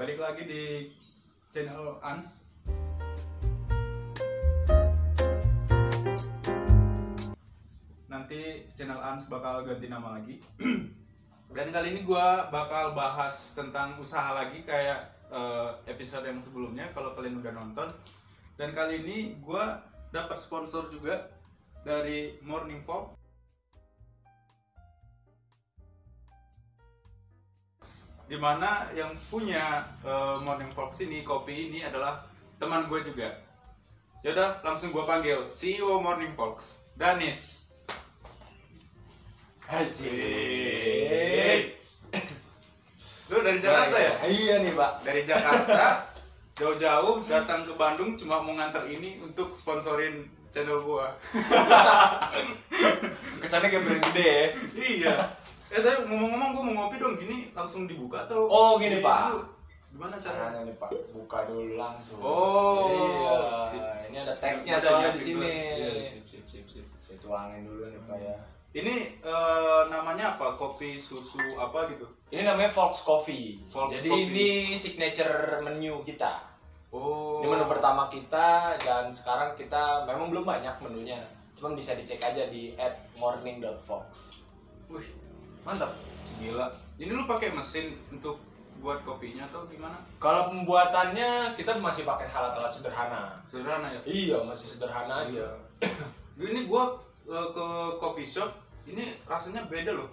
balik lagi di channel Ans. Nanti channel Ans bakal ganti nama lagi. Dan kali ini gua bakal bahas tentang usaha lagi kayak eh, episode yang sebelumnya kalau kalian udah nonton. Dan kali ini gua dapat sponsor juga dari Morning Fog. Di mana yang punya eh, Morning Fox ini kopi ini adalah teman gue juga. Yaudah langsung gue panggil CEO Morning Fox, Danis. Asik. Lu dari Jakarta ya? Iya nih, Pak. Dari Jakarta jauh-jauh datang ke Bandung cuma mau nganter ini untuk sponsorin channel gua. Kesannya kayak brand gede ya. iya. Eh tapi ngomong-ngomong gua mau ngopi dong gini langsung dibuka atau? Oh, gini, Iya, Pak. dulu. Gimana caranya? Nih, Pak. Buka dulu langsung. Oh, Iya. sip. Ini ada tagnya soalnya di sini. Iya, sip, sip, sip, sip. Saya tuangin dulu nih, Pak ya. Ini eh, namanya apa? Kopi susu apa gitu? Ini namanya Fox Coffee. Fox Jadi Coffee. ini signature menu kita. Oh. Ini menu pertama kita dan sekarang kita memang belum banyak menunya. Cuman bisa dicek aja di @morning.fox. Wih, Mantap. gila. Ini lu pakai mesin untuk buat kopinya atau gimana? Kalau pembuatannya kita masih pakai alat-alat sederhana. Sederhana ya. Iya, masih sederhana aja. Ini gua eh, ke coffee shop, ini rasanya beda loh.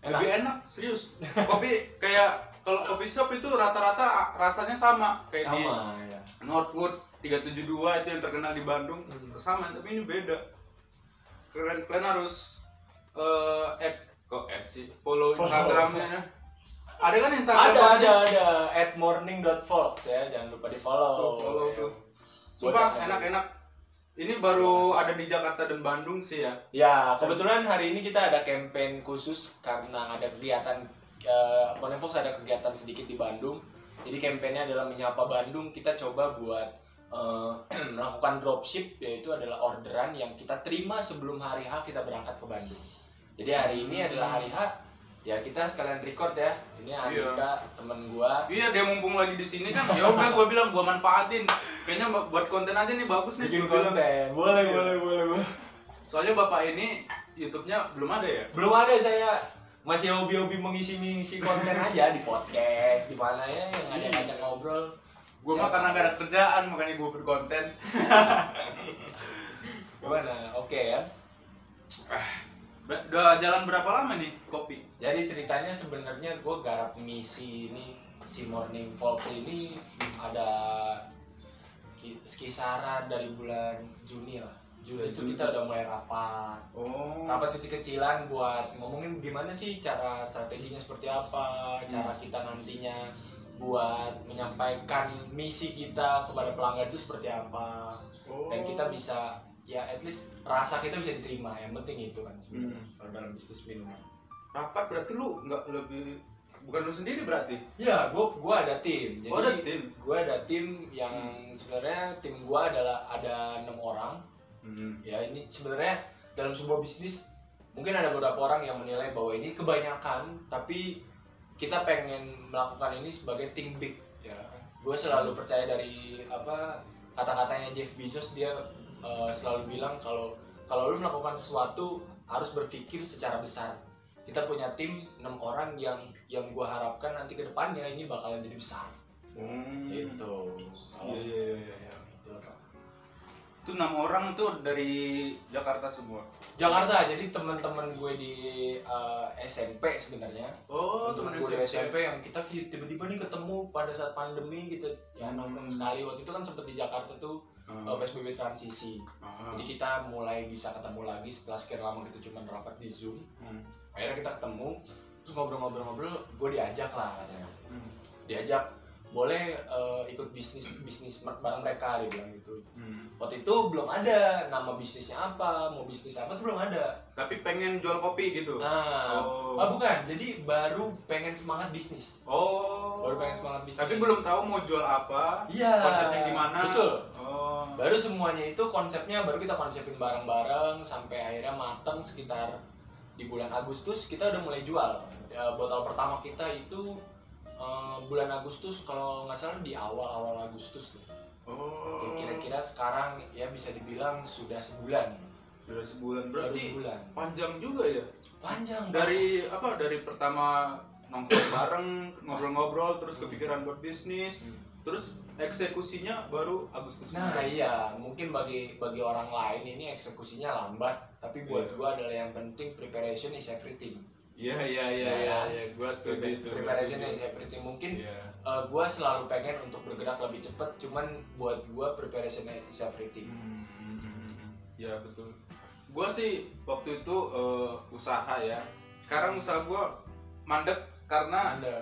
Enak. Lebih enak, serius. Kopi kayak kalau kopi shop itu rata-rata rasanya sama kayak di Sama ya. Northwood 372 itu yang terkenal di Bandung Hmm. sama tapi ini beda. Kalian kalian harus eh add kok add sih follow Follow. Instagramnya. Ada kan Ada Instagram ada ada at morning.fox ya, jangan lupa di follow. Tuh, follow Ya. tuh. Sumpah yang- enak-enak. Ini baru ada di Jakarta dan Bandung sih ya. Ya, kebetulan hari ini kita ada campaign khusus karena ada kegiatan uh, Morning Fox ada kegiatan sedikit di Bandung. Jadi campaignnya adalah menyapa Bandung. Kita coba buat uh, melakukan dropship yaitu adalah orderan yang kita terima sebelum hari H kita berangkat ke Bandung. Jadi hari ini adalah hari H. Ya kita sekalian record ya. Ini Andika temen gua. Iya dia mumpung lagi di sini kan ya udah gue bilang gue manfaatin kayaknya buat konten aja nih bagus nih Bikin gua bilang. konten. Boleh, Iya. boleh, boleh, boleh. soalnya bapak ini YouTube-nya belum ada ya belum ada saya masih hobi-hobi mengisi-ngisi konten aja di podcast di mana ya yang ada ngajak ngobrol gue mah karena gak ada kerjaan makanya gue berkonten gimana oke ya udah, jalan berapa lama nih kopi? Jadi ceritanya sebenarnya gue garap misi ini si Morning Fox ini ada ki- kisaran dari bulan Juni lah. Juni itu kita udah mulai rapat. Oh. Rapat kecil-kecilan buat ngomongin gimana sih cara strateginya seperti apa, cara kita nantinya buat menyampaikan misi kita kepada pelanggan itu seperti apa. Dan kita bisa ya at least rasa kita bisa diterima yang penting itu kan sebenarnya Hmm. kalau dalam bisnis minuman rapat berarti lu nggak lebih bukan lu sendiri berarti? Ya gua gua ada tim jadi oh ada tim? gua ada tim yang sebenarnya tim gua adalah ada enam orang. Hmm. ya ini sebenarnya dalam sebuah bisnis mungkin ada beberapa orang yang menilai bahwa ini kebanyakan tapi kita pengen melakukan ini sebagai think big ya. Gue selalu percaya dari apa kata-katanya Jeff Bezos dia eh, selalu bilang kalau kalau lu melakukan sesuatu harus berpikir secara besar kita punya tim enam orang yang yang gue harapkan nanti ke depannya ini bakalan jadi besar Hmm. gitu Iya, iya, iya, iya, iya. Gitu. Itu enam orang tuh dari Jakarta semua. Jakarta jadi teman-teman gue di eh, SMP sebenarnya Oh, teman di SMP yang kita ki- tiba-tiba nih ketemu pada saat pandemi gitu ya Hmm. nongkrong sekali waktu itu kan sempet di Jakarta tuh Eh, PSBB transisi Ah. jadi kita mulai bisa ketemu lagi setelah sekian lama kita cuma rapat di Zoom Hmm. akhirnya kita ketemu terus ngobrol-ngobrol-ngobrol gue diajak lah katanya Hmm. diajak boleh eh, ikut bisnis bisnis bareng mereka dia bilang gitu Hmm. Waktu itu belum ada nama bisnisnya apa mau bisnis apa tuh belum ada Tapi pengen jual kopi gitu. nah Oh. oh bukan jadi baru pengen semangat bisnis Oh. baru pengen semangat bisnis Tapi belum tahu mau jual apa. iya Konsepnya gimana? betul Oh. baru semuanya itu konsepnya baru kita konsepin bareng-bareng sampai akhirnya mateng sekitar di bulan Agustus kita udah mulai jual Ya, botol pertama kita itu eh, bulan Agustus kalau nggak salah di awal-awal Agustus nih. Oh. Ya, kira-kira sekarang ya bisa dibilang sudah sebulan. sudah sebulan berarti sebulan. panjang juga ya. Panjang Dari apa? Dari pertama nongkrong bareng, ngobrol-ngobrol, terus kepikiran buat bisnis, Hmm. terus eksekusinya baru Agustus. Nah kemarin. iya, mungkin bagi bagi orang lain ini eksekusinya lambat, tapi buat Iya. gua adalah yang penting preparation is everything. Iya iya iya Nah, iya, iya. gua setuju itu. Preparation is everything. Mungkin Iya. eh, gua selalu pengen untuk bergerak lebih cepat, cuman buat gua preparation is everything. Hmm, Ya betul. Gua sih waktu itu eh, usaha ya. Sekarang usaha gua mandek karena Anda,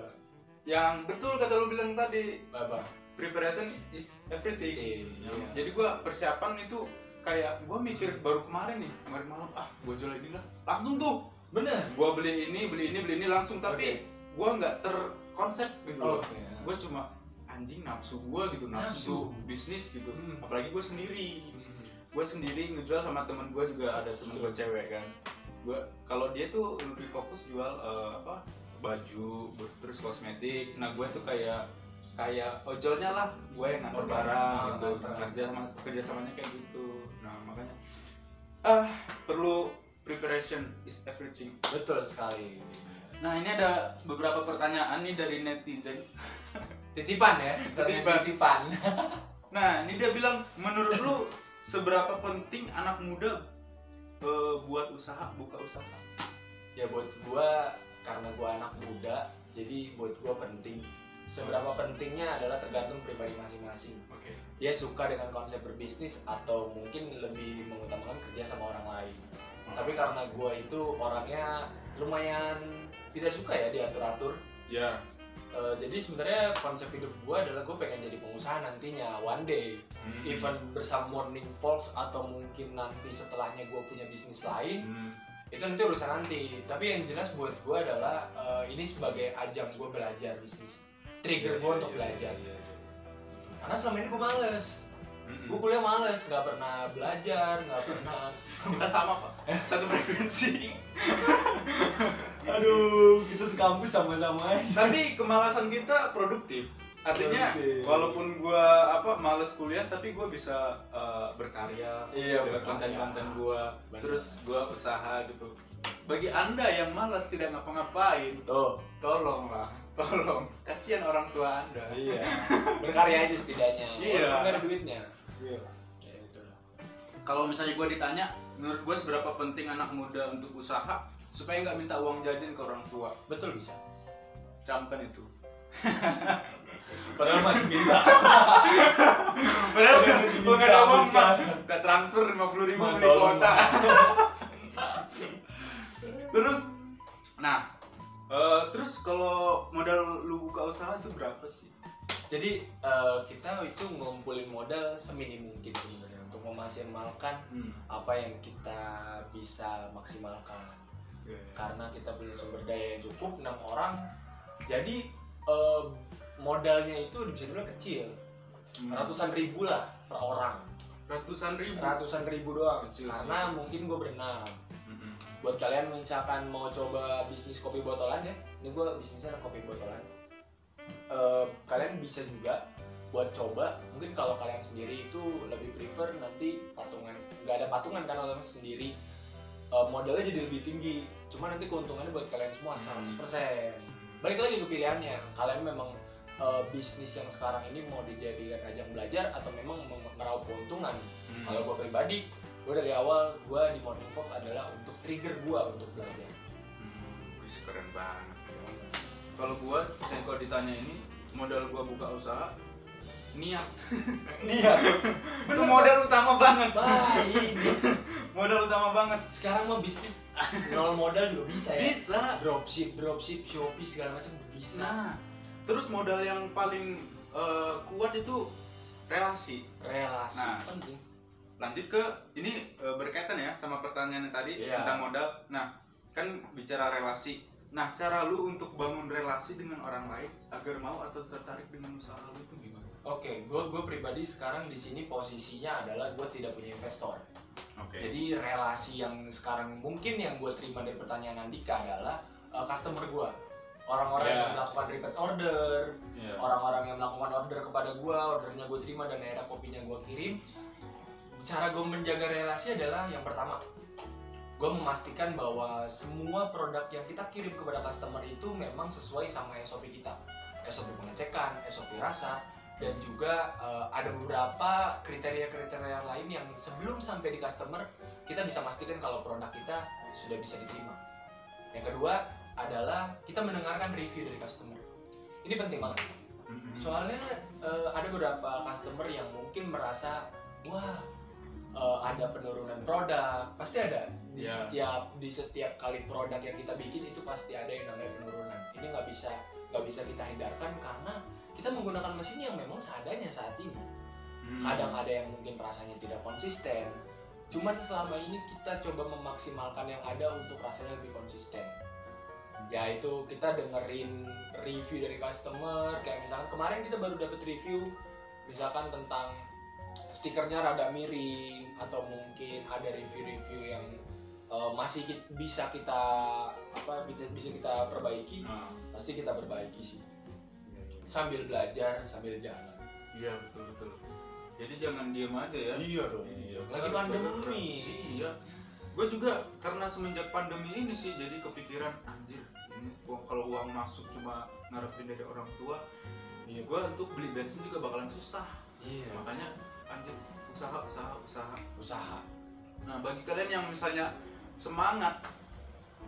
yang betul kata lu bilang tadi apa? preparation is everything. Iya. Jadi gua persiapan itu kayak gua mikir baru kemarin nih kemarin malam ah gua jual ini lah langsung tuh Bener. gua beli ini beli ini beli ini langsung tapi gua nggak terkonsep gitu loh. Oke. Gua cuma anjing nafsu gua gitu nafsu, Nafsu. bisnis gitu Hmm. apalagi gua sendiri gue sendiri ngejual sama temen gue juga ada temen gue cewek kan gue kalau dia tuh lebih fokus jual eh, apa baju terus kosmetik nah gue tuh kayak kayak ojolnya lah gue yang nganter Oke. barang Ah, gitu kerja sama kerjasamanya kayak gitu nah makanya ah perlu preparation is everything. Betul sekali. nah ini ada beberapa pertanyaan nih dari netizen. Titipan ya, Titipan. titipan. nah ini dia bilang menurut lu seberapa penting anak muda eh, buat usaha buka usaha? Ya buat gua karena gua anak muda jadi buat gua penting. Seberapa pentingnya adalah tergantung pribadi masing-masing. Oke. Dia suka dengan konsep berbisnis atau mungkin lebih mengutamakan kerja sama orang lain tapi karena gua itu orangnya lumayan tidak suka ya diatur-atur. Ya Eh, jadi sebenarnya konsep hidup gua adalah gue pengen jadi pengusaha nantinya one day. Hmm. even bersama Morning Falls atau mungkin nanti setelahnya gue punya bisnis lain Hmm. itu nanti urusan nanti. Tapi yang jelas buat gue adalah eh, ini sebagai ajang gue belajar bisnis. Trigger Iya, gue iya, untuk iya, belajar. iya, iya. karena selama ini gue males Mm-mm. gue kuliah males nggak pernah belajar nggak pernah kita sama pak. Satu frekuensi. Aduh kita sekampus sama-sama aja. Tapi kemalasan kita produktif artinya Produktif. walaupun gua apa males kuliah tapi gua bisa uh, berkarya Iya, konten-konten gua. Benar. terus gua usaha gitu. Bagi anda yang malas tidak ngapa-ngapain tuh. tolonglah tolong. Kasihan orang tua anda. Iya. Berkarya aja setidaknya. Iya. nggak ada duitnya. Iya. ya kalau misalnya gue ditanya menurut gue seberapa penting anak muda untuk usaha supaya nggak minta uang jajan ke orang tua? Betul bisa. Camkan itu padahal masih minta padahal Udah minta ada uang kita transfer lima puluh ribu beli tolong, kuota Ma. terus nah eh, terus kalau modal lu buka usaha itu berapa sih Jadi eh, kita itu ngumpulin modal seminim mungkin sebenarnya untuk memaksimalkan hmm. apa yang kita bisa maksimalkan. Karena kita punya sumber daya yang cukup enam orang, jadi eh, modalnya itu bisa dibilang kecil, Hmm. ratusan ribu lah per orang, ratusan ribu ratusan ribu doang. Kecil sih. Karena mungkin gue berenam. Mm-mm. Buat kalian misalkan mau coba bisnis kopi botolan ya, ini gue bisnisnya kopi botolan. Eh, kalian bisa juga buat coba mungkin kalau kalian sendiri itu lebih prefer nanti patungan nggak ada patungan kan orang sendiri eh, modalnya jadi lebih tinggi cuma nanti keuntungannya buat kalian semua Hmm. 100% balik lagi ke pilihannya kalian memang eh, bisnis yang sekarang ini mau dijadikan ajang belajar atau memang mau meraup keuntungan Hmm. kalau gue pribadi gue dari awal gue di Morning Fox adalah untuk trigger gue untuk belajar Hmm, keren banget. Kalau gua, saya kalau ditanya ini modal gua buka usaha, niat. niat Itu modal utama banget. Ini modal utama banget. sekarang mah bisnis nol modal juga bisa ya Bisa. dropship dropship shopee segala macam bisa Nah, terus modal yang paling eh, kuat itu relasi. relasi Nah. penting Lanjut ke ini eh, berkaitan ya sama pertanyaan yang tadi Iya. tentang modal. Nah, kan bicara relasi. Nah, cara lu untuk bangun relasi dengan orang lain agar mau atau tertarik dengan usaha lu itu gimana? oke gue gue pribadi sekarang di sini posisinya adalah gue tidak punya investor Oke. jadi relasi yang sekarang mungkin yang gue terima dari pertanyaan Andika adalah uh, customer gue orang-orang Ya. yang melakukan repeat order Iya. orang-orang yang melakukan order kepada gua ordernya gue terima dan akhirnya kopinya gua kirim cara gue menjaga relasi adalah yang pertama gue memastikan bahwa semua produk yang kita kirim kepada customer itu memang sesuai sama SOP kita SOP pengecekan, SOP rasa dan juga eh, ada beberapa kriteria-kriteria lain yang sebelum sampai di customer kita bisa pastikan kalau produk kita sudah bisa diterima yang kedua adalah kita mendengarkan review dari customer. Ini penting banget. Mm-mm. soalnya eh, ada beberapa customer yang mungkin merasa wah eh, ada penurunan produk. Pasti ada. Di Ya. setiap di setiap kali produk yang kita bikin itu pasti ada yang namanya penurunan. Ini nggak bisa nggak bisa kita hindarkan karena kita menggunakan mesin yang memang seadanya saat ini. Hmm. kadang ada yang mungkin rasanya tidak konsisten. Cuman selama ini kita coba memaksimalkan yang ada untuk rasanya lebih konsisten yaitu kita dengerin review dari customer kayak misalkan kemarin kita baru dapat review misalkan tentang stikernya rada miring atau mungkin ada review-review yang uh, masih ki- bisa kita apa bisa bisa kita perbaiki Nah, pasti kita perbaiki sih iya, iya. sambil belajar sambil jalan Iya betul betul. Jadi jangan diem aja ya. iya dong Iya, lagi pandemi. Iya. Gue juga karena semenjak pandemi ini sih jadi kepikiran anjir ini gua- kalau uang masuk cuma ngarepin dari orang tua, Iya. gue untuk beli bensin juga bakalan susah. iya Makanya anjir usaha usaha usaha. usaha Nah bagi kalian yang misalnya semangat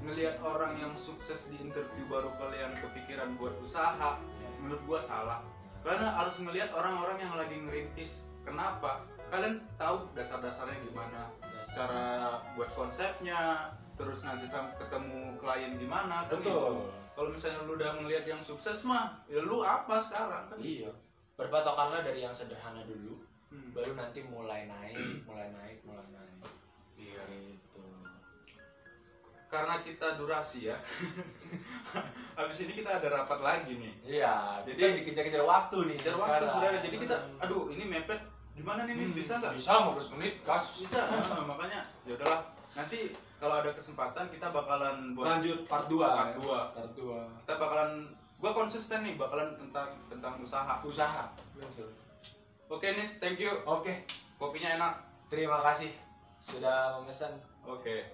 ngelihat orang yang sukses di interview baru kalian kepikiran buat usaha, menurut gua salah. Karena harus ngelihat orang-orang yang lagi ngerintis. Kenapa? Kalian tahu dasar-dasarnya gimana, cara buat konsepnya, terus nanti ketemu klien gimana. kan gitu. betul Kalau misalnya lu udah ngelihat yang sukses mah, ya lu apa sekarang kan? iya berpatokanlah dari yang sederhana dulu Hmm. baru nanti mulai naik mulai naik mulai naik Iya. gitu Karena kita durasi ya. Habis ini kita ada rapat lagi nih. iya Jadi- dikejar-kejar waktu nih Kejar waktu sebenarnya. Jadi kita, aduh ini mepet. Gimana nih, Nis? Hmm, Bisa nggak? bisa 15 menit kas Bisa. Nah, makanya ya udahlah. Nanti kalau ada kesempatan kita bakalan buat lanjut part 2 Part dua. part 2 kita bakalan gua konsisten nih bakalan tentang tentang usaha. usaha Oke, Nis, thank you. oke Kopinya enak. terima kasih sudah memesan Oke.